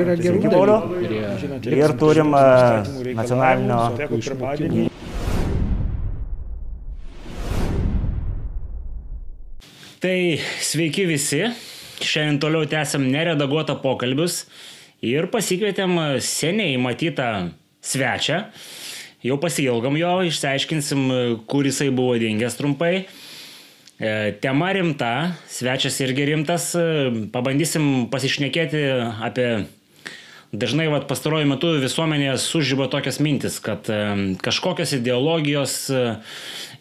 Yra gerų dalykų. Ir turim e, nacionalinio pirmadienį Tai sveiki visi. Šiandien toliau tęsiam neredaguotą pokalbius ir pasikvietėm seniai matytą svečią. Jau pasilgom jo, išsiaiškinsim, kur jisai buvo dingęs trumpai. E, Tema rimta, svečias irgi rimtas. E, Pabandysim pasišnekėti apie Dažnai vat, pastaruoju metu visuomenėje sužyba tokias mintis, kad e, kažkokios ideologijos e,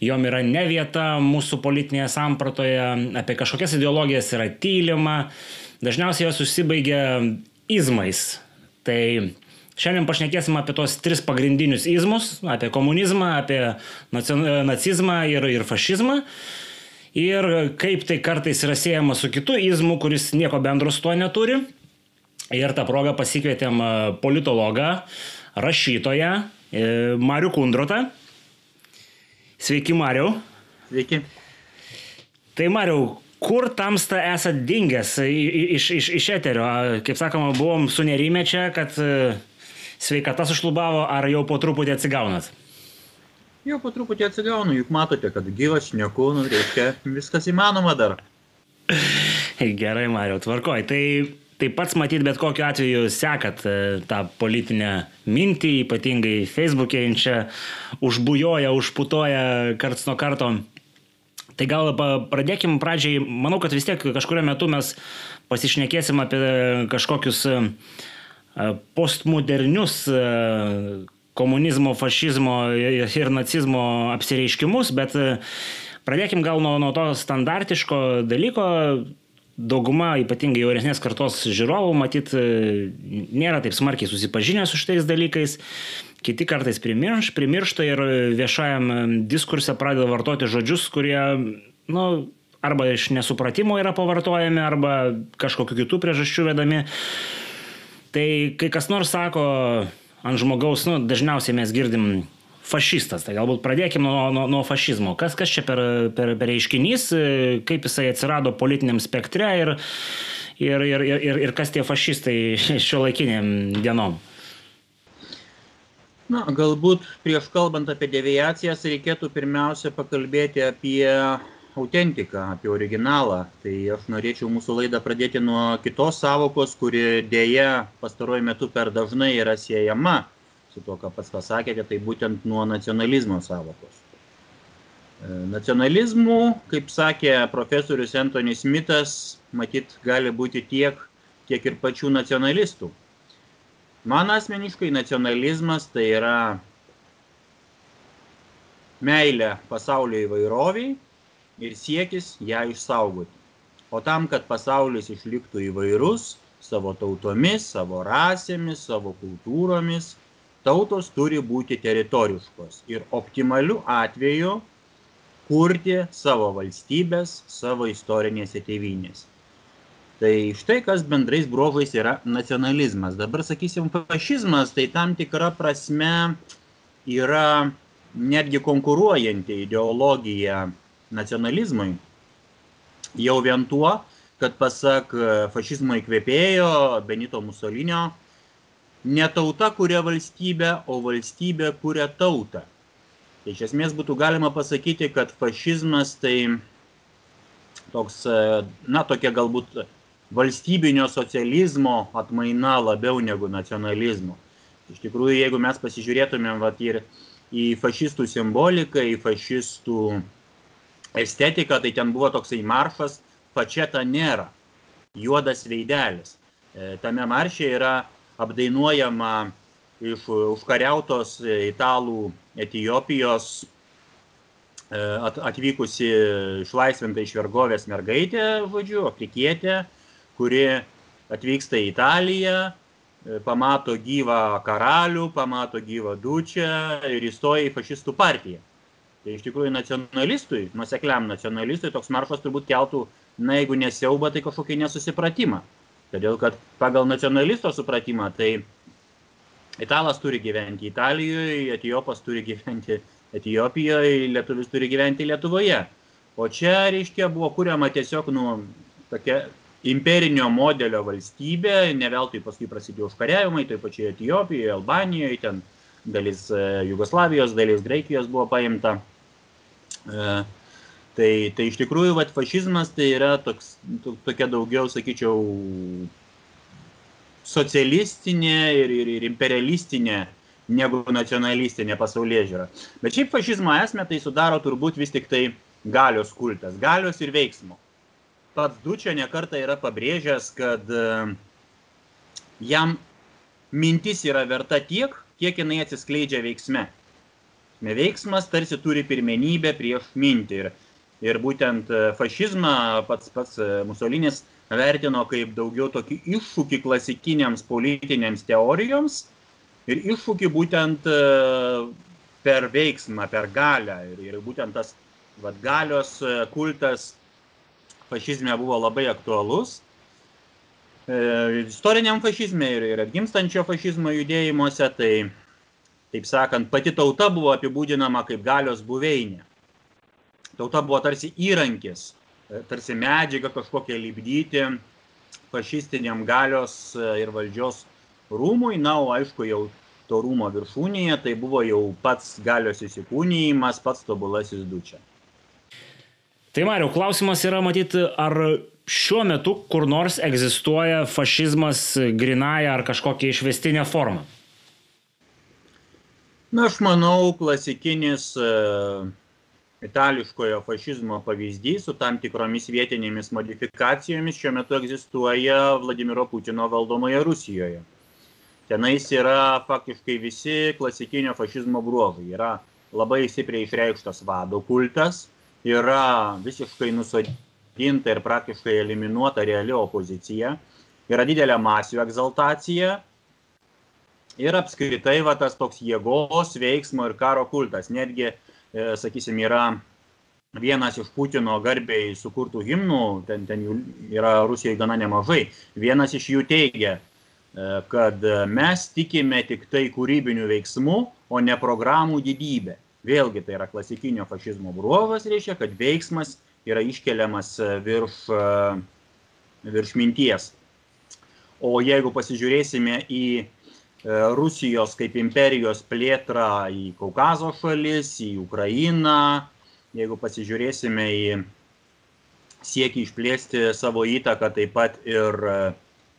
jom yra ne vieta mūsų politinėje sampratoje, apie kažkokias ideologijas yra tylima, dažniausiai jos užsibaigia izmais. Tai šiandien pašnekėsim apie tos tris pagrindinius izmus - apie komunizmą, apie nacion- nacizmą ir, ir fašizmą. Ir kaip tai kartais yra siejama su kitu izmu, kuris nieko bendro su tuo neturi. Ir tą progą pasikvietėm e, politologą, rašytoją e, Mariu Kundrotą. Sveiki, Mariu. Sveiki. Tai Mariu, kur tamsta esat dingęs iš, iš, iš eterio? Kaip sakoma, buvom sunerimę čia, kad e, sveikata sušlubavo, ar jau po truputį atsigaunat? Jau po truputį atsigaunu, juk matote, kad gyvas šneku, nu, reiškia, viskas įmanoma dar. Gerai, Mariu, tvarkoj. Tai, tai pats matyt, bet kokiu atveju sekat e, tą politinę mintį, ypatingai Facebook'e jin čia užbujoja, užputoja karts nuo karto. Tai gal pradėkim pradžiai, manau, kad vis tiek kažkurio metu mes pasišnekėsim apie kažkokius e, e, postmodernius komunizmo, fašizmo ir nacizmo apsireiškimus, bet pradėkim gal nuo, nuo to standartiško dalyko. Dauguma, ypatingai jaunesnės kartos žiūrovų, matyt, e, nėra taip smarkiai susipažinę su šitais dalykais. Kiti kartais primirš, primiršta ir viešajam diskurse pradeda vartoti žodžius, kurie, nu, arba iš nesupratimo yra pavartojami, arba kažkokiu kitų priežasčių vedami. Tai kai kas nors sako ant žmogaus, nu, dažniausiai mes girdim fašistas, tai galbūt pradėkime nuo, nuo, nuo fašizmo. Kas, kas čia per, per, per reiškinys, kaip jisai atsirado politiniam spektre ir, ir, ir, ir, ir kas tie fašistai šio laikiniam dienom. Na, galbūt prieš kalbant apie deviacijas reikėtų pirmiausia pakalbėti apie autentiką, apie originalą. Tai aš norėčiau mūsų laidą pradėti nuo kitos savokos, kuri dėja pastaruoju metu per dažnai yra siejama su to, ką pats pasakėte, tai būtent nuo nacionalizmo savokos. E, Nacionalizmų, kaip sakė profesorius Anthony Smithas, matyt, gali būti tiek, tiek ir pačių nacionalistų. Man asmeniškai nacionalizmas tai yra meilė pasaulio įvairoviai ir siekis ją išsaugoti. O tam, kad pasaulis išliktų įvairus savo tautomis, savo rasėmis, savo kultūromis, tautos turi būti teritoriškos ir optimaliu atveju kurti savo valstybės, savo istorinėse tėvynėse. Tai štai kas bendrais bruožais yra nacionalizmas. Dabar sakysim, fašizmas tai tam tikra prasme yra netgi konkuruojanti ideologija nacionalizmui. Jau vien tuo, kad pasak fašizmo įkvėpėjo Benito Musolinio, ne tauta kuria valstybę, o valstybė kuria tautą. Tai iš esmės būtų galima pasakyti, kad fašizmas tai toks, na, tokia galbūt valstybinio socializmo atmaina labiau negu nacionalizmo. Iš tikrųjų, jeigu mes pasižiūrėtumėm vat, ir į fašistų simboliką, į fašistų estetiką, tai ten buvo toksai maršas, pačiata nėra, juodas veidelis. E, Tame maršė yra apdainuojama iš užkariautos italų Etijopijos e, at- atvykusi išlaisvinta iš vergovės mergaitė, žodžiu, afrikietė, kuri atvyksta į Italiją, e, pamato gyvą karalių, pamato gyvą dučią ir įstoja į fašistų partiją. Tai iš tikrųjų nacionalistui, nusekliam nacionalistui toks maršas turbūt keltų, na jeigu nesiauba, tai kažkokį nesusipratimą. Todėl kad pagal nacionalisto supratimą, tai italas turi gyventi Italijoje, etijopas turi gyventi Etijopijoje, lietuvis turi gyventi Lietuvoje. O čia, reiškia, buvo kuriama tiesiog, nu, tokia imperinio modelio valstybė, ne veltui paskui prasidėjo užkariavimai, taip pačiai Etijopijoje, Albanijoje, ten dalis e, Jugoslavijos, dalis Graikijos buvo paimta. E, tai, tai iš tikrųjų, vat, fašizmas tai yra toks, to, tokia daugiau, sakyčiau, socialistinė ir, ir, ir imperialistinė negu nacionalistinė pasaulyje žiūra. Bet šiaip fašizmo esmę tai sudaro turbūt vis tik tai galios kultas, galios ir veiksmo. Pats Dučia nekarta yra pabrėžęs, kad e, jam mintis yra verta tiek, kiek jinai atsiskleidžia veiksme. Veiksmas tarsi turi pirmenybę prieš mintį. Ir, ir būtent e, fašizmą pats pats e, Musolinis vertino kaip daugiau tokį iššūkį klasikiniams politinėms teorijoms, ir iššūkį būtent e, per veiksmą, per galę. Ir, ir būtent tas vat, galios kultas fašizme buvo labai aktualus. Istoriniam fašizme ir, ir atgimstančio fašizmo judėjimuose, tai, taip sakant, pati tauta buvo apibūdinama kaip galios buveinė. Tauta buvo tarsi įrankis, e, tarsi medžiaga kažkokia lipdyti fašistiniam galios ir valdžios rūmui, na, o aišku, jau to rūmo viršūnėje tai buvo jau pats galios įsikūnyjimas, pats tobulasis dučia. Tai Mariau, klausimas yra matyti, ar šiuo metu kur nors egzistuoja fašizmas grinaja ar kažkokia išvestinė forma? Na, aš manau, klasikinis uh, itališkojo fašizmo pavyzdys su tam tikromis vietinėmis modifikacijomis šiuo metu egzistuoja Vladimiro Putino valdomoje Rusijoje tenais yra faktiškai visi klasikinio fašizmo bruožai. Yra labai stipriai išreikštas vado kultas, yra visiškai nusodinta ir praktiškai eliminuota reali opozicija, yra didelė masių egzaltacija ir apskritai va, tas toks jėgos, veiksmo ir karo kultas. Netgi, e, sakysim, yra vienas iš Putino garbiai sukurtų himnų, ten, ten jų yra Rusijoje gana nemažai, vienas iš jų teigia, E, kad mes tikime tik tai kūrybinių veiksmų, o ne programų didybę. Vėlgi tai yra klasikinio fašizmo bruožas, reiškia, kad veiksmas yra iškeliamas virš, e, virš minties. O jeigu pasižiūrėsime į e, Rusijos kaip imperijos plėtrą į Kaukazo šalis, į Ukrainą, jeigu pasižiūrėsime į siekį išplėsti savo įtaką taip pat ir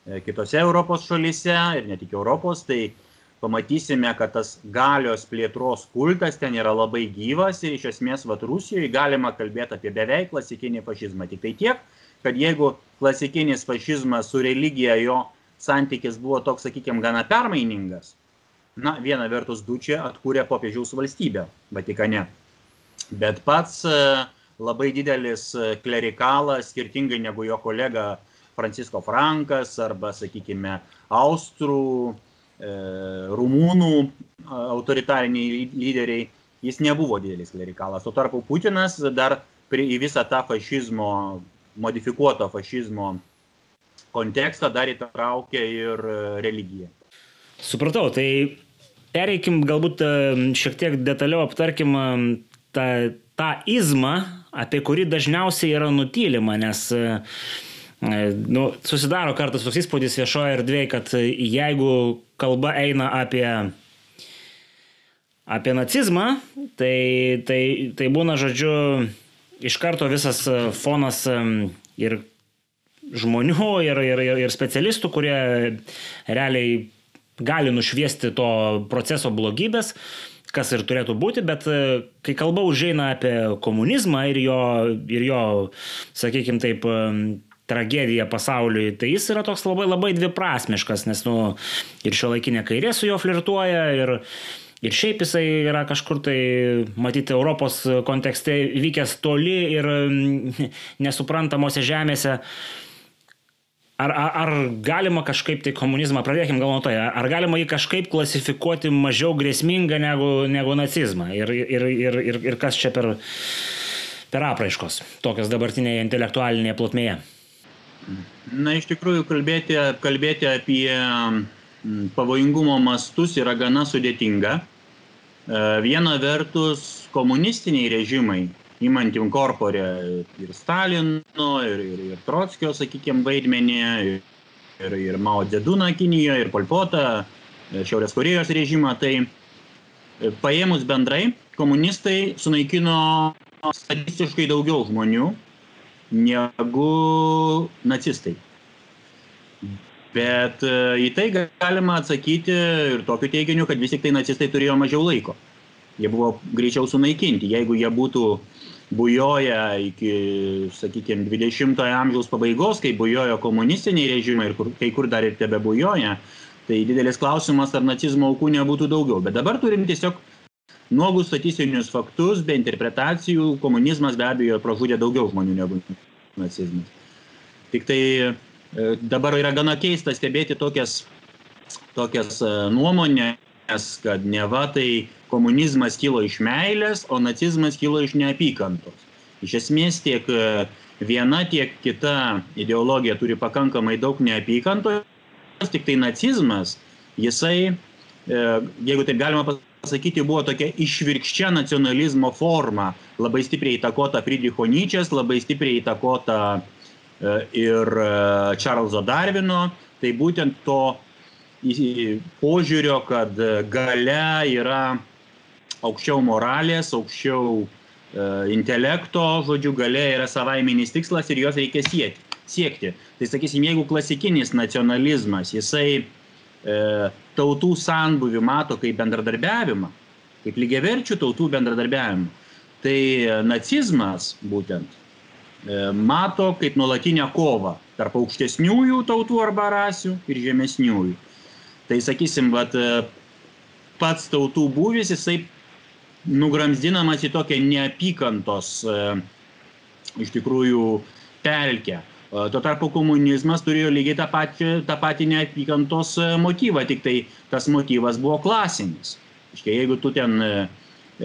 E, kitose Europos šalyse ir ne tik Europos, tai pamatysime, kad tas galios plėtros kultas ten yra labai gyvas ir iš esmės vat Rusijoje galima kalbėti apie beveik klasikinį fašizmą. Tik tai tiek, kad jeigu klasikinis fašizmas su religija jo santykis buvo toks, sakykime, gana permainingas, na, viena vertus Dučia atkūrė popiežiaus valstybę Vatikane, bet pats e, labai didelis e, klerikalas, skirtingai negu jo kolega Francisko Frankas arba, sakykime, Austrų, e, Rumūnų autoritariniai lyderiai, jis nebuvo didelis klerikalas. Tuo tarpu Putinas dar į visą tą fašizmo, modifikuoto fašizmo kontekstą dar įtraukė ir religiją. Supratau, tai pereikim galbūt e, šiek tiek detaliau aptarkim e, tą, tą izmą, apie kurį dažniausiai yra nutylima, nes E, nu, susidaro kartais toks įspūdis viešoje erdvėje, kad jeigu kalba eina apie, apie nacizmą, tai, tai, tai būna, žodžiu, iš karto visas fonas ir žmonių, ir, ir, ir specialistų, kurie realiai gali nušviesti to proceso blogybės, kas ir turėtų būti, bet e, kai kalba užeina apie komunizmą ir jo, ir jo sakykime taip, tragedija pasauliui, tai jis yra toks labai labai dviprasmiškas, nes nu, ir šio laikinė kairė su juo flirtuoja ir, ir šiaip jisai yra kažkur tai, matyti, Europos kontekste vykęs toli ir mm, nesuprantamose žemėse. Ar, ar, ar galima kažkaip tai komunizmą, pradėkime gal nuo to, ar galima jį kažkaip klasifikuoti mažiau grėsmingą negu, negu nacizmą? Ir, ir, ir, ir, ir kas čia per, per apraiškos, tokios dabartinėje intelektualinėje plotmėje? Na, iš tikrųjų, kalbėti, kalbėti apie mm, pavojingumo mastus yra gana sudėtinga. E, viena vertus, komunistiniai režimai įmant inkorporę ir Stalino, ir, ir, ir Trotskio, sakykime, vaidmenį, ir, ir Mao Dzeduną Kinijoje, ir Polpotą, Šiaurės Korejos režimą, tai e, paėmus bendrai, komunistai sunaikino statistiškai daugiau žmonių negu nacistai. Bet e, į tai galima atsakyti ir tokiu teiginiu, kad vis tik tai nacistai turėjo mažiau laiko. Jie buvo greičiau sunaikinti. Jeigu jie būtų bujoja iki, sakykime, 20-ojo amžiaus pabaigos, kai bujojo komunistiniai režimai ir kur, kai kur dar ir tebe bujoja, tai didelis klausimas, ar nacizmo aukų nebūtų daugiau. Bet dabar turim tiesiog nuogus statistinius faktus, be interpretacijų, komunizmas be abejo pražudė daugiau žmonių negu nacizmas. Tik tai e, dabar yra gana keista stebėti tokias, tokias e, nuomonės, kad neva tai komunizmas kilo iš meilės, o nacizmas kilo iš neapykantos. Iš esmės tiek e, viena, tiek kita ideologija turi pakankamai daug neapykantos, tik tai nacizmas, jisai, jeigu taip galima pasakyti, buvo tokia išvirkščia nacionalizmo forma, labai stipriai įtakota Friedricho Nyčės, labai stipriai įtakota e, ir Čarlzo e, Darvino, tai būtent to požiūrio, kad gale yra aukščiau moralės, aukščiau e, intelekto, žodžiu, gale yra savaiminis tikslas ir jos reikia siekti. siekti. Tai sakysim, jeigu klasikinis nacionalizmas, jisai E, tautų sambuvį mato kaip bendradarbiavimą, kaip lygiaverčių tautų bendradarbiavimą, tai nacizmas būtent e, mato kaip nuolatinę kovą tarp aukštesniųjų tautų arba rasių ir žemesniųjų. Tai sakysim, vat, e, pats tautų būvis, jisai nugramzdinamas į tokią neapykantos iš tikrųjų pelkę. Tuo tarpu komunizmas turėjo lygiai tą patį, tą patį neapykantos e, motyvą, tik tai tas motyvas buvo klasinis. Iškia, jeigu tu ten e,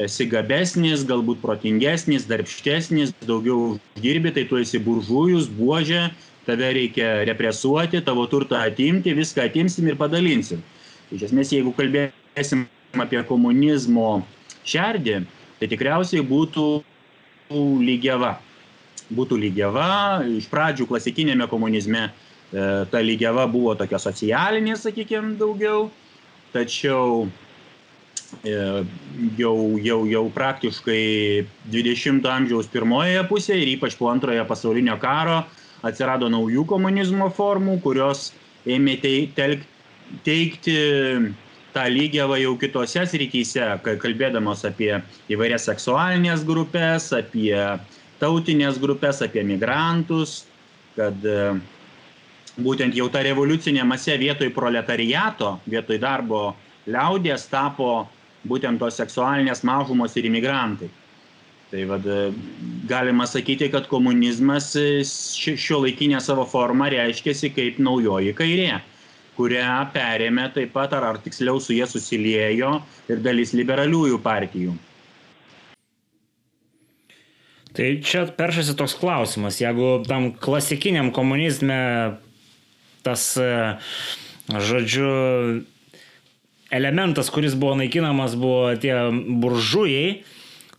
esi gabesnis, galbūt protingesnis, darbštesnis, daugiau uždirbi, tai tu esi buržujus, buožė, tave reikia represuoti, tavo turtą atimti, viską atimsim ir padalinsim. Iš esmės, jeigu kalbėsim apie komunizmo šerdį, tai tikriausiai būtų lygiava būtų lygiava. Iš pradžių klasikinėme komunizme e, ta lygiava buvo tokia socialinė, sakykime, daugiau, tačiau e, jau, jau, jau praktiškai 20-ojo amžiaus pirmojoje pusėje ir ypač po antrojo pasaulinio karo atsirado naujų komunizmo formų, kurios ėmė telk, teikti tą lygiavą jau kitose srityse, kalbėdamos apie įvairias seksualinės grupės, apie tautinės grupės, apie migrantus, kad e, būtent jau ta revoliucinė masė vietoj proletariato, vietoj darbo liaudės tapo būtent tos seksualinės mažumos ir imigrantai. Tai vad, e, galima sakyti, kad komunizmas e, šio laikinę savo formą reiškėsi kaip naujoji kairė, kurią perėmė taip pat, ar, ar tiksliau su jie susiliejo ir dalis liberaliųjų partijų. Tai čia peršasi toks klausimas, jeigu tam klasikiniam komunizme tas, e, žodžiu, elementas, kuris buvo naikinamas, buvo tie buržujai,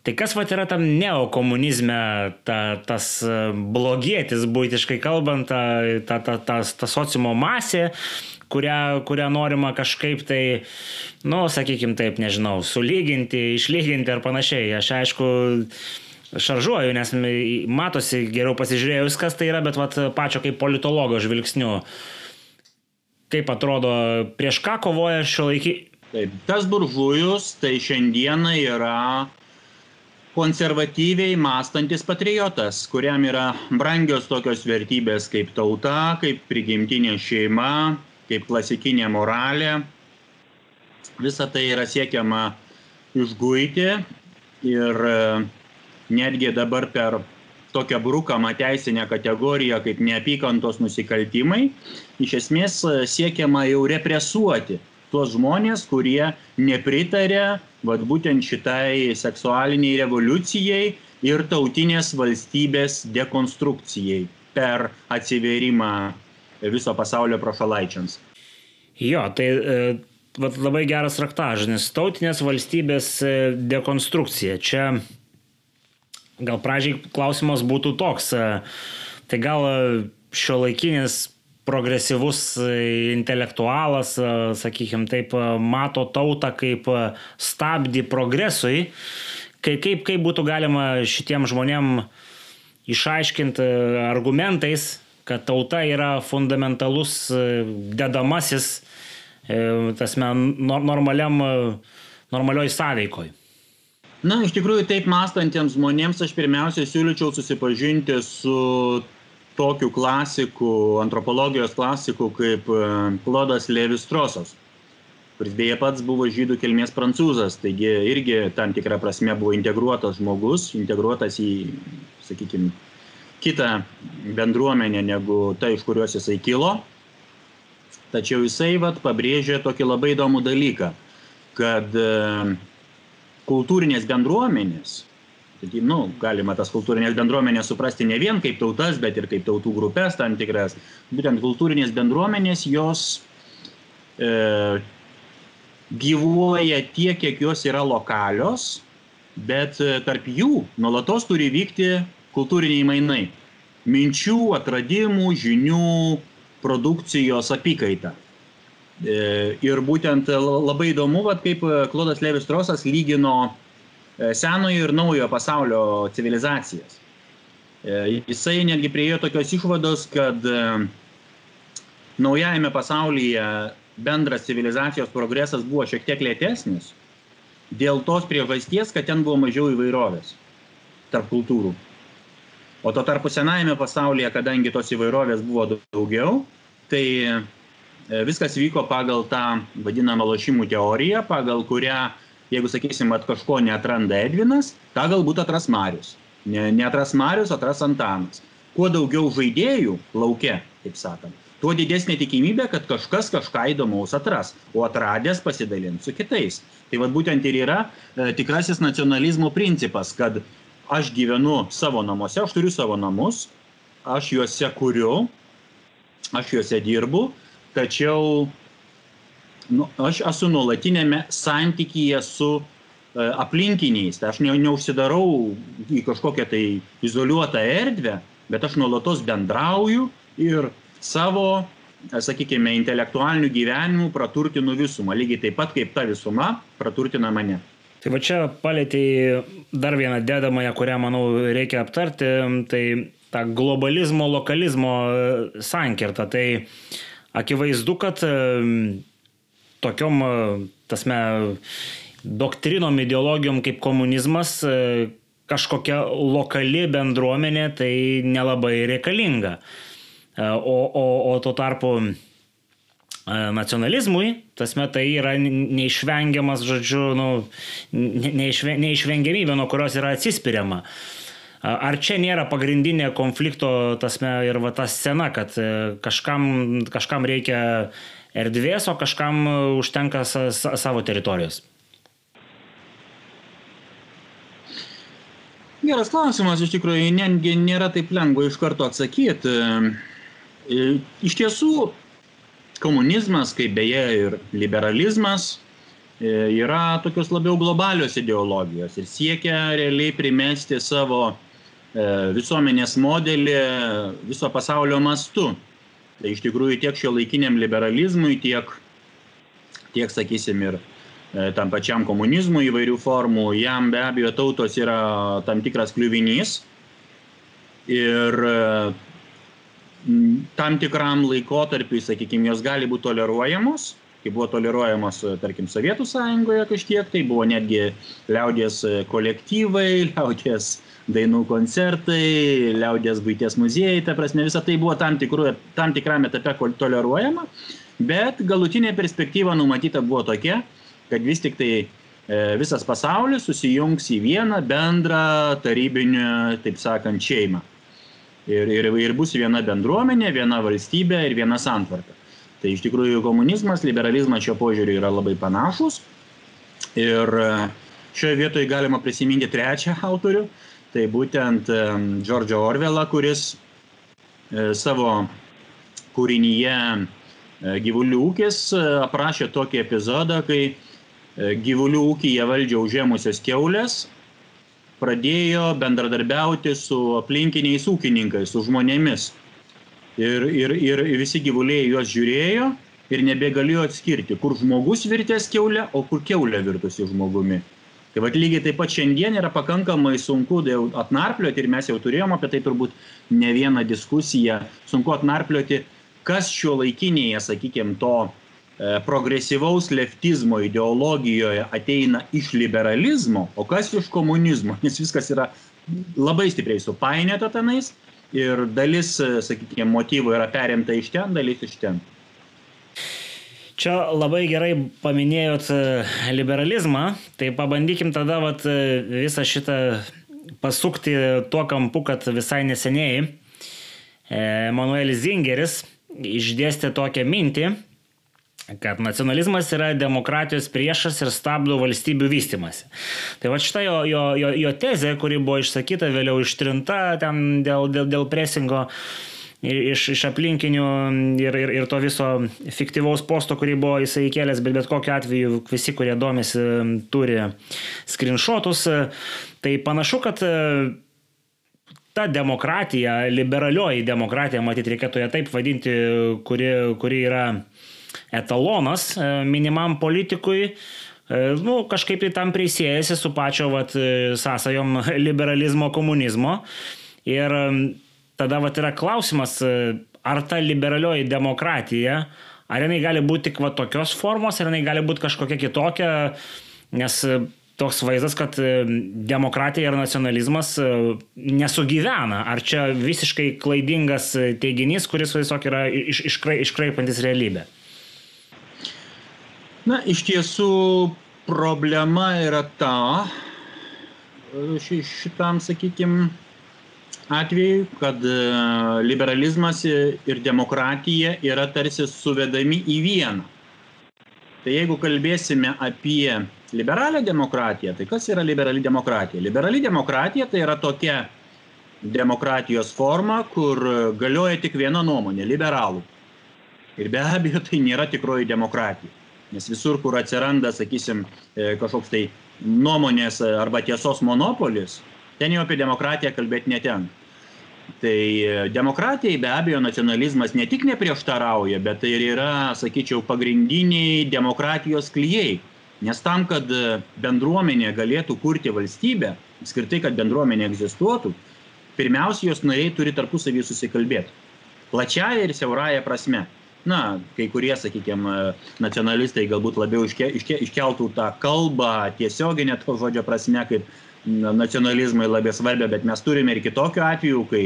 Tai kas va yra tam neokomunizme, ta, tas e, blogietis, būtiškai kalbant, ta, ta, ta, ta, ta sociumo masė, kurią, kurią norima kažkaip tai, nu, sakykime taip, nežinau, sulyginti, išlyginti ar panašiai. Aš aišku, šaržuoju, nes matosi geriau pasižiūrėjus, kas tai yra, bet vat, pačio kaip politologo žvilgsniu, kaip atrodo, prieš ką kovoja šio laikį. Taip, tas buržujus tai šiandieną yra konservatyviai mąstantis patriotas, kuriam yra brangios tokios vertybės kaip tauta, kaip prigimtinė šeima, kaip klasikinė moralė. Visa tai yra siekiama išguiti ir netgi dabar per tokią brukamą teisinę kategoriją kaip neapykantos nusikaltimai, iš esmės e, siekiama jau represuoti tuos žmonės, kurie nepritarė vat, būtent šitai seksualiniai revoliucijai ir tautinės valstybės dekonstrukcijai per atsiverimą viso pasaulio prašalaičiams. Jo, tai e, vat, labai geras raktažnis. Tautinės valstybės e, dekonstrukcija. Čia gal pradžiai klausimas būtų toks, tai gal šio laikinis progresyvus intelektualas, sakykime taip, mato tautą kaip stabdį progresui, kaip, kaip, kaip būtų galima šitiem žmonėm išaiškinti argumentais, kad tauta yra fundamentalus dedamasis tasme, normaliam, normalioj sąveikoj. Na, iš tikrųjų, taip mąstantiems žmonėms aš pirmiausia siūlyčiau susipažinti su tokiu klasiku, antropologijos klasiku kaip Klodas Levis Trosas, kuris beje pats buvo žydų kilmės prancūzas, taigi irgi tam tikrą prasme buvo integruotas žmogus, integruotas į, sakykime, kitą bendruomenę negu ta, iš kurios jisai kilo. Tačiau jisai vat, pabrėžė tokį labai įdomų dalyką, kad kultūrinės bendruomenės, taigi, nu, galima tas kultūrinės bendruomenės suprasti ne vien kaip tautas, bet ir kaip tautų grupės tam tikras, būtent kultūrinės bendruomenės jos e, gyvuoja tiek, kiek jos yra lokalios, bet tarp jų nuolatos turi vykti kultūriniai mainai. Minčių, atradimų, žinių, produkcijos apykaita. E, ir būtent labai įdomu, vat, kaip Klodas Levis Trosas lygino e, senojo ir naujojo pasaulio civilizacijas. E, jisai netgi priejo tokios išvados, kad naujajame pasaulyje bendras civilizacijos progresas buvo šiek tiek lėtesnis dėl tos priežasties, kad ten buvo mažiau įvairovės tarp kultūrų. O to tarpu senajame pasaulyje, kadangi tos įvairovės buvo daugiau, tai E, viskas vyko pagal tą vadinamą lošimų teoriją, pagal kurią, jeigu sakysim, kad kažko neatranda Edvinas, tą galbūt atras Marius. Ne, neatras Marius, atras Antanas. Kuo daugiau žaidėjų laukia, taip sakant, tuo didesnė tikimybė, kad kažkas kažką įdomaus atras, o atradęs pasidalins su kitais. Tai vad būtent ir yra e, tikrasis nacionalizmo principas, kad aš gyvenu savo namuose, aš turiu savo namus, aš juose kuriu, aš juose dirbu tačiau nu, aš esu nuolatinėme santykyje su e, aplinkiniais. Tai aš ne, neužsidarau į kažkokią tai izoliuotą erdvę, bet aš nuolatos bendrauju ir savo, e, sakykime, intelektualiniu gyvenimu praturtinu visumą, lygiai taip pat kaip ta visuma praturtina mane. Tai va čia palėtėjai dar vieną dedamąją, kurią, manau, reikia aptarti, tai tą globalizmo, lokalizmo e, sankirtą. Tai akivaizdu, kad tokiom, tasme, doktrinom, ideologijom kaip komunizmas e, kažkokia lokali bendruomenė tai nelabai reikalinga. E, o, o, o tuo tarpu e, nacionalizmui, tasme tai yra neišvengiamas, žodžiu, nu, neišvengiamybė, nuo kurios yra atsispiriama. Ar čia nėra pagrindinė konflikto tasme ir va ta scena, kad e, kažkam, kažkam reikia erdvės, o kažkam užtenka savo teritorijos? Geras klausimas, iš tikrųjų, netgi nėra taip lengva iš karto atsakyti. E, iš tiesų, komunizmas, kaip beje ir liberalizmas, e, yra tokios labiau globalios ideologijos ir siekia realiai primesti savo E, visuomenės modelį viso pasaulio mastu. Tai iš tikrųjų tiek šio laikiniam liberalizmui, tiek, tiek sakysim, ir e, tam pačiam komunizmui įvairių formų, jam be abejo tautos yra tam tikras kliuvinys. Ir e, tam tikram laikotarpiui, sakykime, jos gali būti toleruojamos, kaip buvo toleruojamos, tarkim, Sovietų sąjungoje kažkiek, tai buvo netgi liaudės kolektyvai, liaudės dainų koncertai, liaudės būties muziejai, ta prasme, visa tai buvo tam, tikru, tam tikram etape toleruojama, bet galutinė perspektyva numatyta buvo tokia, kad vis tik tai e, visas pasaulis susijungs į vieną bendrą tarybinę, taip sakant, šeimą. Ir, ir, ir bus viena bendruomenė, viena valstybė ir viena santvarka. Tai iš tikrųjų komunizmas, liberalizmas šio požiūriu yra labai panašus. Ir e, šioje vietoje galima prisiminti trečią autorių, tai būtent Džordžo Orvelą, kuris e, savo kūrinyje e, gyvulių ūkis e, aprašė tokį epizodą, kai gyvulių ūkyje valdžia užėmusios keulės pradėjo bendradarbiauti su aplinkiniais ūkininkais, su žmonėmis. Ir, ir, ir visi gyvuliai juos žiūrėjo ir nebegalėjo atskirti, kur žmogus virtęs keulę, o kur keulė virtusi žmogumi. Tai vad lygiai taip pat šiandien yra pakankamai sunku atnarplioti ir mes jau turėjom apie tai turbūt ne vieną diskusiją, sunku atnarplioti, kas šio laikinėje, sakykime, to e, progresyvaus leftizmo ideologijoje ateina iš liberalizmo, o kas iš komunizmo, nes viskas yra labai stipriai supainiota tenais ir dalis, sakykime, motyvų yra perimta iš ten, dalis iš ten. Čia labai gerai paminėjot e, liberalizmą, tai pabandykim tada vat, e, visą šitą pasukti tuo kampu, kad visai neseniai Emanuelis Zingeris išdėstė tokią mintį, kad nacionalizmas yra demokratijos priešas ir stabdo valstybių vystimasi. Tai va šitą jo, jo, jo, jo tezė, kuri buvo išsakyta, vėliau ištrinta ten dėl, dėl, dėl presingo iš, iš aplinkinių ir, ir, ir to viso fiktyvaus posto, kurį buvo jisai įkėlęs, bet bet kokiu atveju visi, kurie domisi, turi screenshotus. Tai panašu, kad ta demokratija, liberalioji demokratija, matyt, reikėtų ją taip vadinti, kuri, kuri yra etalonas e, minimam politikui, e, nu, kažkaip tai tam prisėjasi su pačio vat, e, sąsajom liberalizmo, komunizmo. Ir tada vat, yra klausimas, ar ta liberalioji demokratija, ar jinai gali būti tik va tokios formos, ar jinai gali būti kažkokia kitokia, nes toks vaizdas, kad demokratija ir nacionalizmas nesugyvena. Ar čia visiškai klaidingas teiginys, kuris tiesiog yra iš, iškrai, iškraipantis realybę? Na, iš tiesų problema yra ta, šitam, sakykime, atveju, kad e, liberalizmas ir demokratija yra tarsi suvedami į vieną. Tai jeigu kalbėsime apie liberalią demokratiją, tai kas yra liberali demokratija? Liberali demokratija tai yra tokia demokratijos forma, kur galioja tik viena nuomonė - liberalų. Ir be abejo, tai nėra tikroji demokratija nes visur, kur atsiranda, sakysim, e, kažkoks tai nuomonės arba tiesos monopolis, ten jau apie demokratiją kalbėti netenka. Tai e, demokratijai be abejo nacionalizmas ne tik neprieštarauja, bet tai ir yra, sakyčiau, pagrindiniai demokratijos klyjei. Nes tam, kad e, bendruomenė galėtų kurti valstybę, skirtai, kad bendruomenė egzistuotų, pirmiausia, jos nariai turi tarpusavį susikalbėti. Plačiaja ir siauraja prasme na kai kurie sakykim nacionalistai galbūt labiau iške iške iškeltų tą kalbą tiesiogine to žodžio prasme kaip nacionalizmui labai svarbią bet mes turime ir kitokių atvejų kai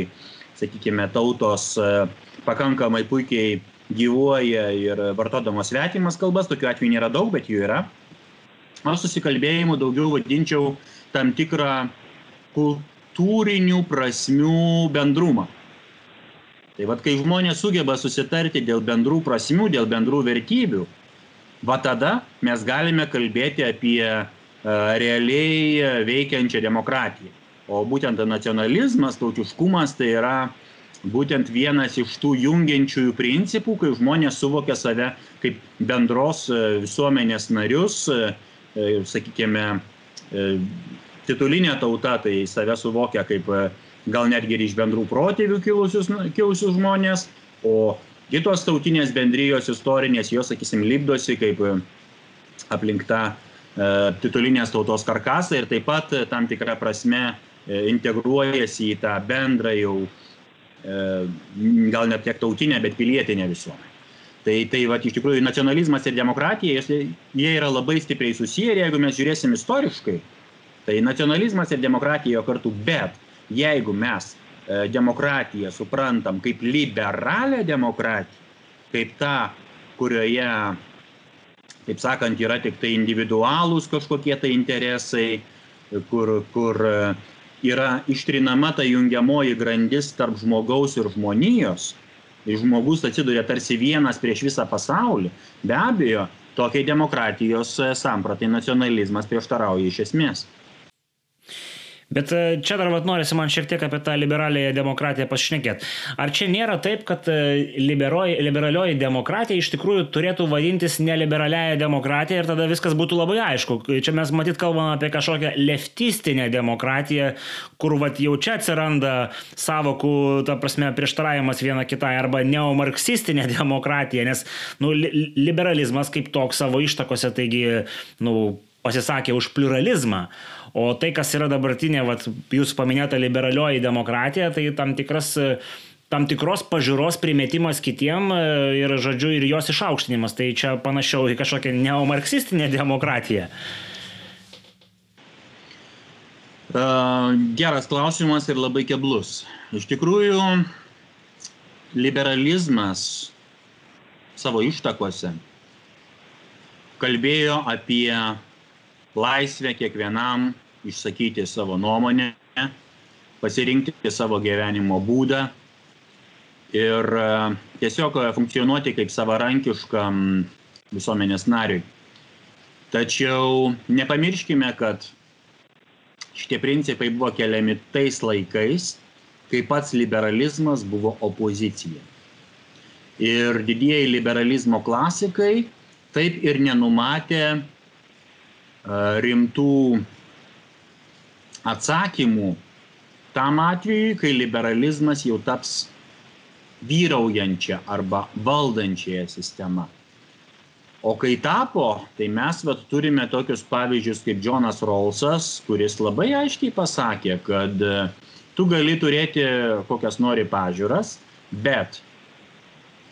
sakykime tautos pakankamai puikiai gyvuoja ir vartodamos svetimas kalbas tokių atvejų nėra daug bet jų yra. Aš susikalbėjimu daugiau vadinčiau tam tikrą kultūrinių prasmių bendrumą Tai vad, kai žmonės sugeba susitarti dėl bendrų prasmių, dėl bendrų vertybių, va tada mes galime kalbėti apie uh, realiai veikiančią demokratiją. O būtent nacionalizmas, tautiškumas tai yra būtent vienas iš tų jungiančiųjų principų, kai žmonės suvokia save kaip bendros visuomenės narius, sakykime, titulinė tauta tai save suvokia kaip gal netgi ir iš bendrų protėvių kilusius, kilusius žmonės, o kitos tautinės bendrijos istorinės, jos, sakysim, lipdosi kaip e, aplink tą e, titulinės tautos karkasą ir taip pat e, tam tikrą prasme e, integruojasi į tą bendrą jau, e, gal net tiek tautinę, bet pilietinę visuomenę. Tai, tai va, iš tikrųjų nacionalizmas ir demokratija, jie, yra labai stipriai susiję ir jeigu mes žiūrėsim istoriškai, tai nacionalizmas ir demokratija kartu, bet jeigu mes e, demokratiją suprantam kaip liberalią demokratiją, kaip tą, kurioje, taip sakant, yra tik tai individualūs kažkokie tai interesai, kur, kur e, yra ištrinama ta jungiamoji grandis tarp žmogaus ir žmonijos, žmogus atsiduria tarsi vienas prieš visą pasaulį, be abejo, tokiai demokratijos e, sampratai nacionalizmas prieštarauja iš esmės. Bet e, čia dar vat, norisi man šiek tiek apie tą liberaliąją demokratiją pasišnekėti. Ar čia nėra taip, kad e, liberalioji demokratija iš tikrųjų turėtų vadintis neliberaliaja demokratija ir tada viskas būtų labai aišku. Čia mes matyt kalbame apie kažkokią leftistinę demokratiją, kur vat, jau čia atsiranda savokų, ta prasme, prieštaravimas viena kitai arba neomarksistinė demokratija, nes nu, liberalizmas kaip toks savo ištakose, taigi, nu, pasisakė už pluralizmą. O tai, kas yra dabartinė, vat, jūs paminėta liberalioji demokratija, tai tam tikras tam tikros pažiūros primetimas kitiem e, ir, žodžiu, ir jos išaukštinimas. Tai čia panašiau į kažkokią neomarksistinę demokratiją. Geras klausimas ir labai keblus. Iš tikrųjų, liberalizmas savo ištakose kalbėjo apie laisvę kiekvienam išsakyti savo nuomonę, pasirinkti savo gyvenimo būdą ir e, tiesiog funkcionuoti kaip savarankiškam visuomenės nariui. Tačiau nepamirškime, kad šitie principai buvo keliami tais laikais, kai pats liberalizmas buvo opozicija. Ir didieji liberalizmo klasikai taip ir nenumatė rimtų atsakymų tam atvejui, kai liberalizmas jau taps vyraujančia arba valdančiaja sistema. O kai tapo, tai mes vat, turime tokius pavyzdžius kaip Jonas Rolsas, kuris labai aiškiai pasakė, kad tu gali turėti kokias nori pažiūras, bet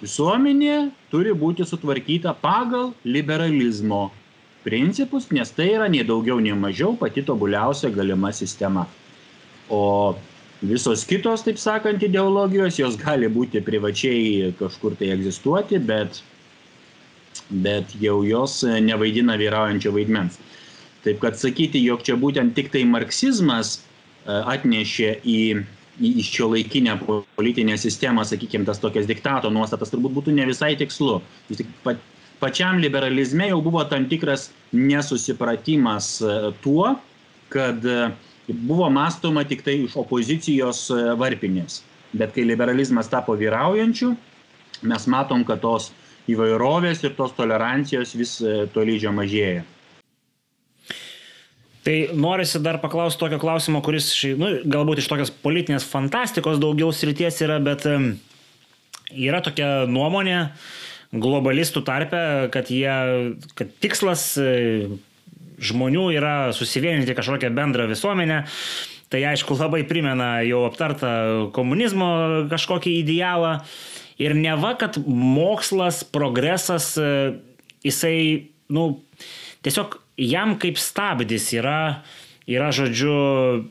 visuomenė turi būti sutvarkyta pagal liberalizmo principus, nes tai yra nei daugiau, nei mažiau pati tobuliausia galima sistema. O visos kitos, taip sakant, ideologijos, jos gali būti privačiai kažkur tai egzistuoti, bet, bet jau jos nevaidina vyraujančio vaidmens. Taip kad sakyti, jog čia būtent tik tai marksizmas e, atnešė į į šio laikinę politinę sistemą, sakykime, tas tokias diktato nuostatas, turbūt būtų ne visai tikslu. Vis tik pat, pačiam liberalizme jau buvo tam tikras nesusipratimas e, tuo, kad e, buvo mąstoma tik tai iš opozicijos e, varpinės. Bet kai liberalizmas tapo vyraujančiu, mes matom, kad tos įvairovės ir tos tolerancijos vis tolydžio mažėja. Tai norisi dar paklausti tokio klausimo, kuris nu, galbūt iš tokios politinės fantastikos daugiau srities yra, bet yra tokia nuomonė, uh, globalistų tarpe, kad, jie, kad tikslas e, žmonių yra susivienyti kažkokią bendrą visuomenę. Tai aišku labai primena jau aptartą komunizmo kažkokį idealą. Ir neva, kad mokslas, progresas, e, jisai, nu, tiesiog jam kaip stabdis yra, yra žodžiu,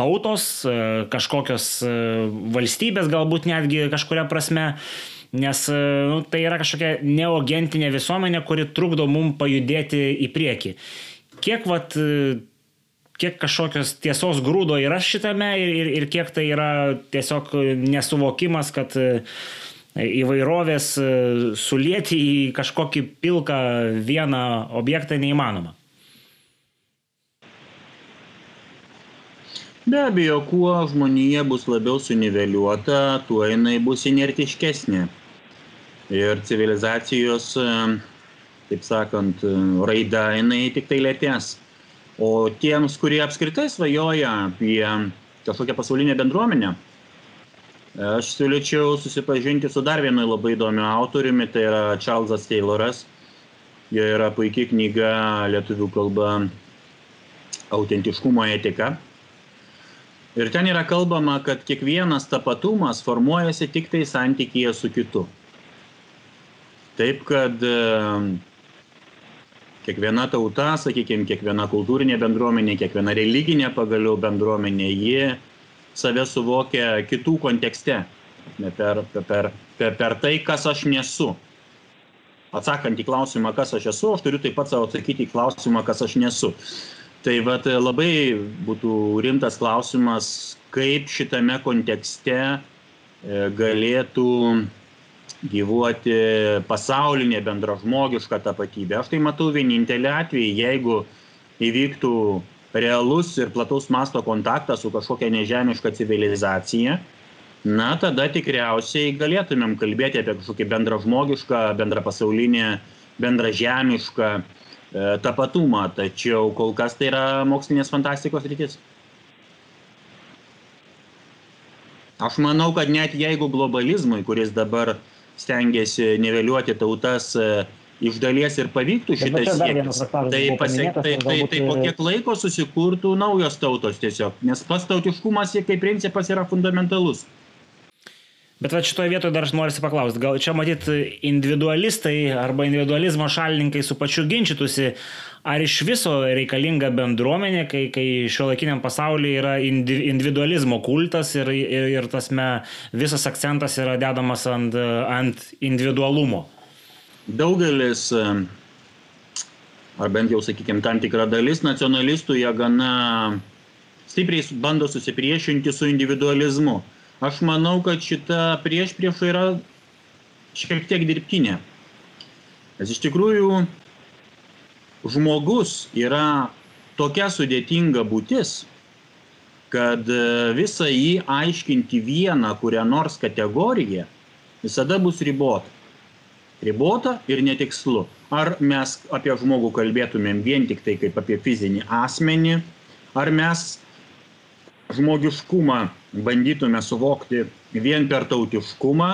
tautos, e, kažkokios valstybės galbūt netgi kažkuria prasme nes e, nu, tai yra kažkokia neogentinė visuomenė, kuri trukdo mum pajudėti į priekį. Kiek, vat, e, kiek kažkokios tiesos grūdo yra šitame ir, ir, ir kiek tai yra tiesiog nesuvokimas, kad e, įvairovės sulėti į kažkokį pilką vieną objektą neįmanoma. Be abejo, kuo žmonija bus labiau suniveliuota, tuo jinai bus inertiškesnė ir civilizacijos, taip sakant, raida jinai tik tai lėtės. O tiems, kurie apskritai svajoja apie kažkokią pasaulinę bendruomenę, aš siūlyčiau susipažinti su dar vienu labai įdomiu autoriumi, tai yra Charlesas Tayloras. Jo yra puikia knyga lietuvių kalba autentiškumo etika. Ir ten yra kalbama, kad kiekvienas tapatumas formuojasi tik tai santykėje su kitu. Taip kad kiekviena tauta, sakykime, kiekviena kultūrinė bendruomenė, kiekviena religinė pagaliau bendruomenė, ji save suvokia kitų kontekste, per, per, per, per tai, kas aš nesu. Atsakant į klausimą, kas aš esu, aš turiu taip pat savo atsakyti į klausimą, kas aš nesu. Tai vat, labai būtų rimtas klausimas, kaip šitame kontekste e, galėtų gyvuoti pasaulinė bendražmogiška tapatybė. Aš tai matau vienintelį atvejį, jeigu įvyktų realus ir plataus masto kontaktas su kažkokia nežemiška civilizacija, na, tada tikriausiai galėtumėm kalbėti apie kažkokį bendrą žmogišką, bendrą pasaulinį, bendrą žemišką e, tapatumą, tačiau kol kas tai yra mokslinės fantastikos rytis. Aš manau, kad net jeigu globalizmui, kuris dabar stengiasi niveliuoti tautas, e, iš dalies ir pavyktų šitas siekis, tai, pasiek, tai, tai, tai po kiek laiko susikurtų naujos tautos tiesiog, nes pats tautiškumas kaip principas yra fundamentalus. Bet va šitoje vietoje dar aš noriu paklausti, gal čia matyt individualistai arba individualizmo šalininkai su pačiu ginčytųsi, ar iš viso reikalinga bendruomenė, kai, kai šio laikiniam pasaulyje yra individualizmo kultas ir, ir, ir tasme visas akcentas yra dedamas ant, ant individualumo. Daugelis, ar bent jau, sakykime, tam tikra dalis nacionalistų, jie gana stipriai bando susipriešinti su individualizmu aš manau kad šita priešprieša yra šiek tiek dirbtinė. Nes iš tikrųjų žmogus yra tokia sudėtinga būtis, kad e, visą jį aiškinti vieną kurią nors kategoriją visada bus ribota. Ribota ir netikslu. Ar mes apie žmogų kalbėtumėm vien tik tai kaip apie fizinį asmenį, ar mes žmogiškumą bandytume suvokti vien per tautiškumą,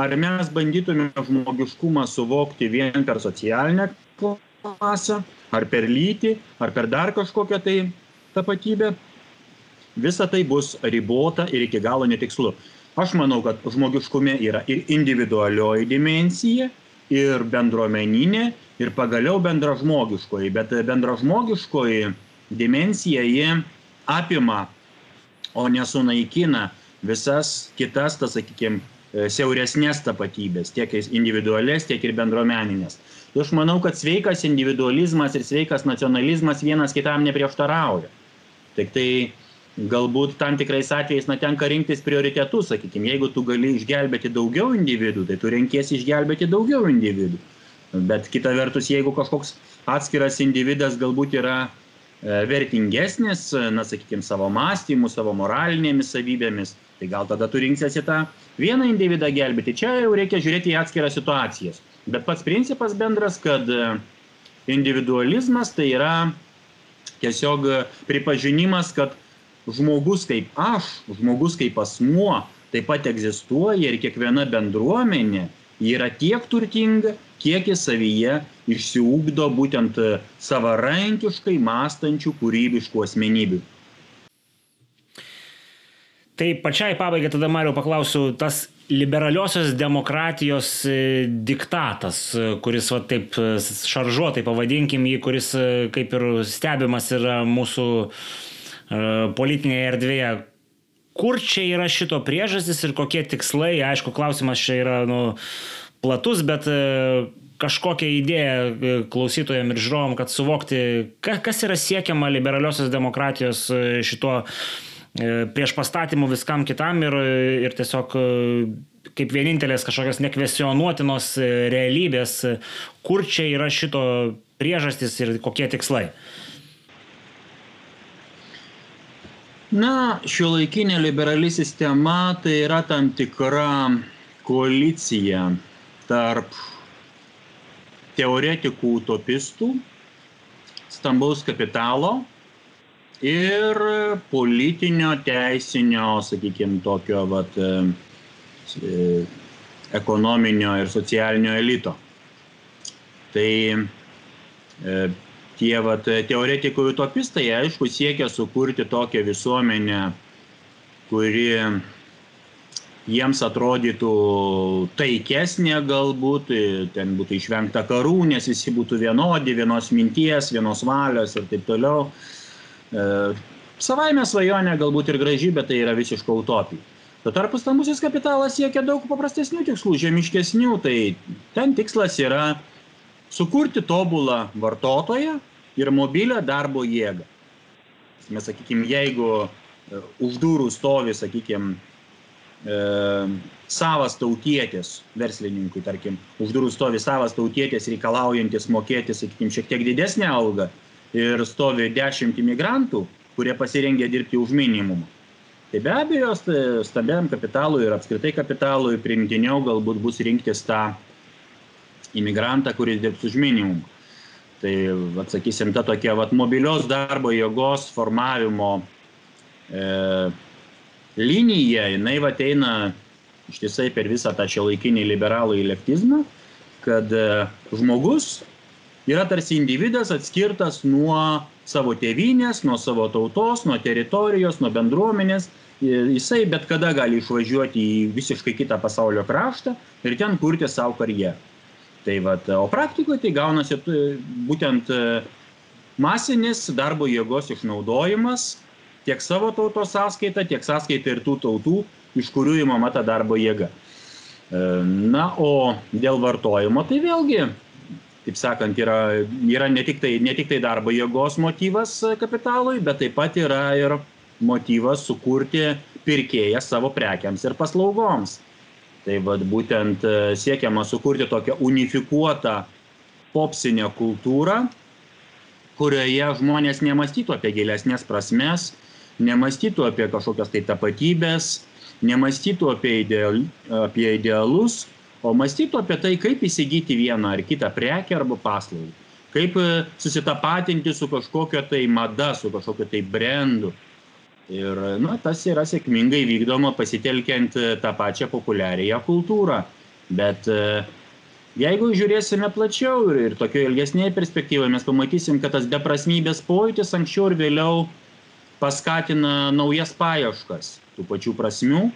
ar mes bandytume žmogiškumą suvokti vien per socialinę klasę, ar per lytį, ar per dar kažkokią tai tapatybę, visa tai bus ribota ir iki galo netikslu. Aš manau, kad žmogiškume yra ir individualioji dimensija, ir bendruomeninė, ir pagaliau bendražmogiškoji, bet bendražmogiškoji dimensija jie apima o nesunaikina visas kitas, tas, sakykime, siauresnės tapatybės, tiek individualės, tiek ir bendruomeninės. Tai aš manau, kad sveikas individualizmas ir sveikas nacionalizmas vienas kitam neprieštarauja. Tik tai galbūt tam tikrais atvejais na, tenka rinktis prioritetus, sakykime, jeigu tu gali išgelbėti daugiau individų, tai tu renkiesi išgelbėti daugiau individų. Bet kita vertus, jeigu kažkoks atskiras individas galbūt yra vertingesnis, na, sakykime, savo mąstymu, savo moralinėmis savybėmis, tai gal tada tu rinksiesi tą vieną individą gelbėti. Čia jau reikia žiūrėti į atskiras situacijas. Bet pats principas bendras, kad e, individualizmas tai yra tiesiog pripažinimas, kad žmogus kaip aš, žmogus kaip asmuo taip pat egzistuoja ir kiekviena bendruomenė yra tiek turtinga, kiek jis savyje išsiugdo būtent e, savarankiškai mąstančių kūrybiškų asmenybių. Tai pačiai pabaigai tada Mariau paklausiu, tas liberaliosios demokratijos e, diktatas, e, kuris va taip šaržuotai pavadinkim jį, kuris kaip ir stebimas yra mūsų politinėje erdvėje. Kur čia yra šito priežastis ir kokie tikslai? Aišku, klausimas čia yra nu, platus, bet kažkokią idėją e, klausytojams ir žiūrovom, kad suvokti, kas yra siekiama liberaliosios demokratijos e, šituo e, prieš pastatymų viskam kitam ir, ir tiesiog kaip vienintelės kažkokios nekvesionuotinos realybės, kur čia yra šito priežastis ir kokie tikslai. Na, šio laikinė liberali sistema tai yra tam tikra koalicija tarp teoretikų utopistų, stambaus kapitalo ir politinio, teisinio, sakykime, tokio vat, e, ekonominio ir socialinio elito. Tai e, tie vat, teoretikų utopistai, aišku, siekia sukurti tokią visuomenę, kuri jiems atrodytų taikesnė galbūt, ten būtų išvengta karų, nes visi būtų vienodi, vienos minties, vienos valios ir taip toliau. E, savaime svajonė galbūt ir graži, bet tai yra visiška utopija. Tuo tarpu stambusis kapitalas siekia daug paprastesnių tikslų, žemiškesnių, tai ten tikslas yra sukurti tobulą vartotoją ir mobilę darbo jėgą. Mes, sakykime, jeigu e, už durų stovi, sakykime, e, savas tautietis verslininkui, tarkim, už durų stovi savas tautietis reikalaujantis mokėti, sakykime, šiek tiek didesnę algą ir stovi 10 imigrantų, kurie pasirengia dirbti už minimumą. Tai be abejo, stambiam kapitalui ir apskritai kapitalui primtiniau galbūt bus rinktis tą imigrantą, kuris dirbs už minimumą. Tai, atsakysim, ta tokia vat, mobilios darbo jėgos formavimo e, linija, jinai vat, eina ištisai per visą tą šio laikinį liberalų įlektizmą, kad e, žmogus yra tarsi individas atskirtas nuo savo tėvynės, nuo savo tautos, nuo teritorijos, nuo bendruomenės. Jisai bet kada gali išvažiuoti į visiškai kitą pasaulio kraštą ir ten kurti savo karjerą. Tai vat, o praktikoje tai gaunasi būtent e, masinis darbo jėgos išnaudojimas tiek savo tautos sąskaita, tiek sąskaita ir tų tautų, iš kurių įmama ta darbo jėga. E, na, o dėl vartojimo, tai vėlgi, taip sakant, yra, yra ne, tik tai, ne tik tai darbo jėgos motyvas kapitalui, bet taip pat yra ir motyvas sukurti pirkėją savo prekiams ir paslaugoms tai vat būtent e, siekiama sukurti tokią unifikuotą popsinę kultūrą, kurioje žmonės nemastytų apie gilesnės prasmes, nemastytų apie kažkokias tai tapatybės, nemastytų apie, ideal, apie idealus, o mąstytų apie tai, kaip įsigyti vieną ar kitą prekę arba paslaugą, kaip e, susitapatinti su kažkokia tai mada, su kažkokiu tai brandu, ir na tas yra sėkmingai vykdoma pasitelkiant e, tą pačią populiariąją kultūrą. Bet e, jeigu žiūrėsime plačiau ir, ir tokio ilgesnėje perspektyvoje mes pamatysim, kad tas beprasmybės pojūtis anksčiau ir vėliau paskatina naujas paieškas tų pačių prasmių.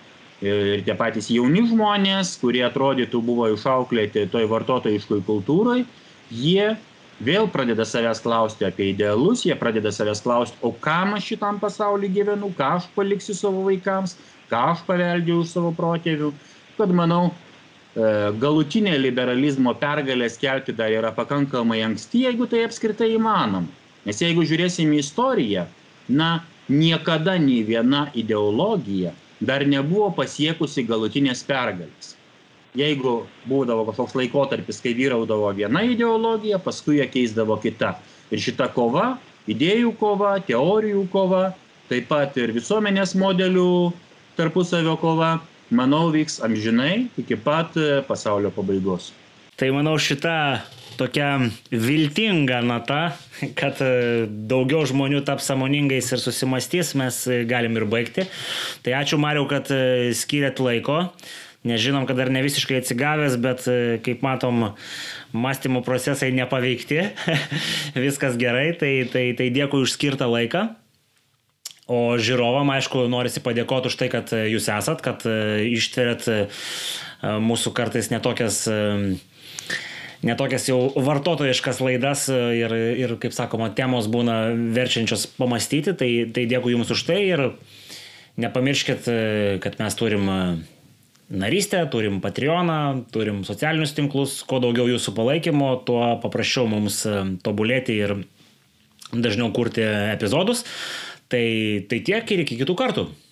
Ir tie patys jauni žmonės, kurie atrodytų buvo išauklėti toj vartotojiškoj kultūroj, jie vėl pradeda savęs klausti apie idealus, jie pradeda savęs klausti, o kam aš šitam pasauliu gyvenu, ką aš paliksiu savo vaikams, ką aš paveldėjau iš savo protėvių. Kad manau, e, galutinė liberalizmo pergalė skelbti dar yra pakankamai anksti, jeigu tai apskritai įmanoma. Nes jeigu žiūrėsim į istoriją, na, niekada nei viena ideologija dar nebuvo pasiekusi galutinės pergalės jeigu būdavo kažkoks laikotarpis, kai vyraudavo viena ideologija, paskui ją keisdavo kita. Ir šita kova, idėjų kova, teorijų kova, taip pat ir visuomenės modelių tarpusavio kova, manau, vyks amžinai iki pat e, pasaulio pabaigos. Tai manau šita tokia viltinga nata, kad e, daugiau žmonių taps samoningais ir susimastys, mes galim ir baigti. Tai ačiū Mariu, kad e, skiriat laiko. Nežinom, kad dar ne visiškai atsigavęs, bet e, kaip matom, mąstymo procesai nepaveikti. Viskas gerai, tai, tai, tai dėkui už skirtą laiką. O žiūrovam, aišku, norisi padėkoti už tai, kad e, jūs esat, kad e, ištverėt mūsų kartais netokias netokias jau vartotojiškas laidas ir, ir, kaip sakoma, temos būna verčiančios pamastyti, tai, tai dėkui Jums už tai ir nepamirškit, kad mes turim narystę, turim Patreoną, turim socialinius tinklus, kuo daugiau jūsų palaikymo, tuo paprasčiau mums e, tobulėti ir dažniau kurti epizodus. Tai, tai tiek ir iki kitų kartų.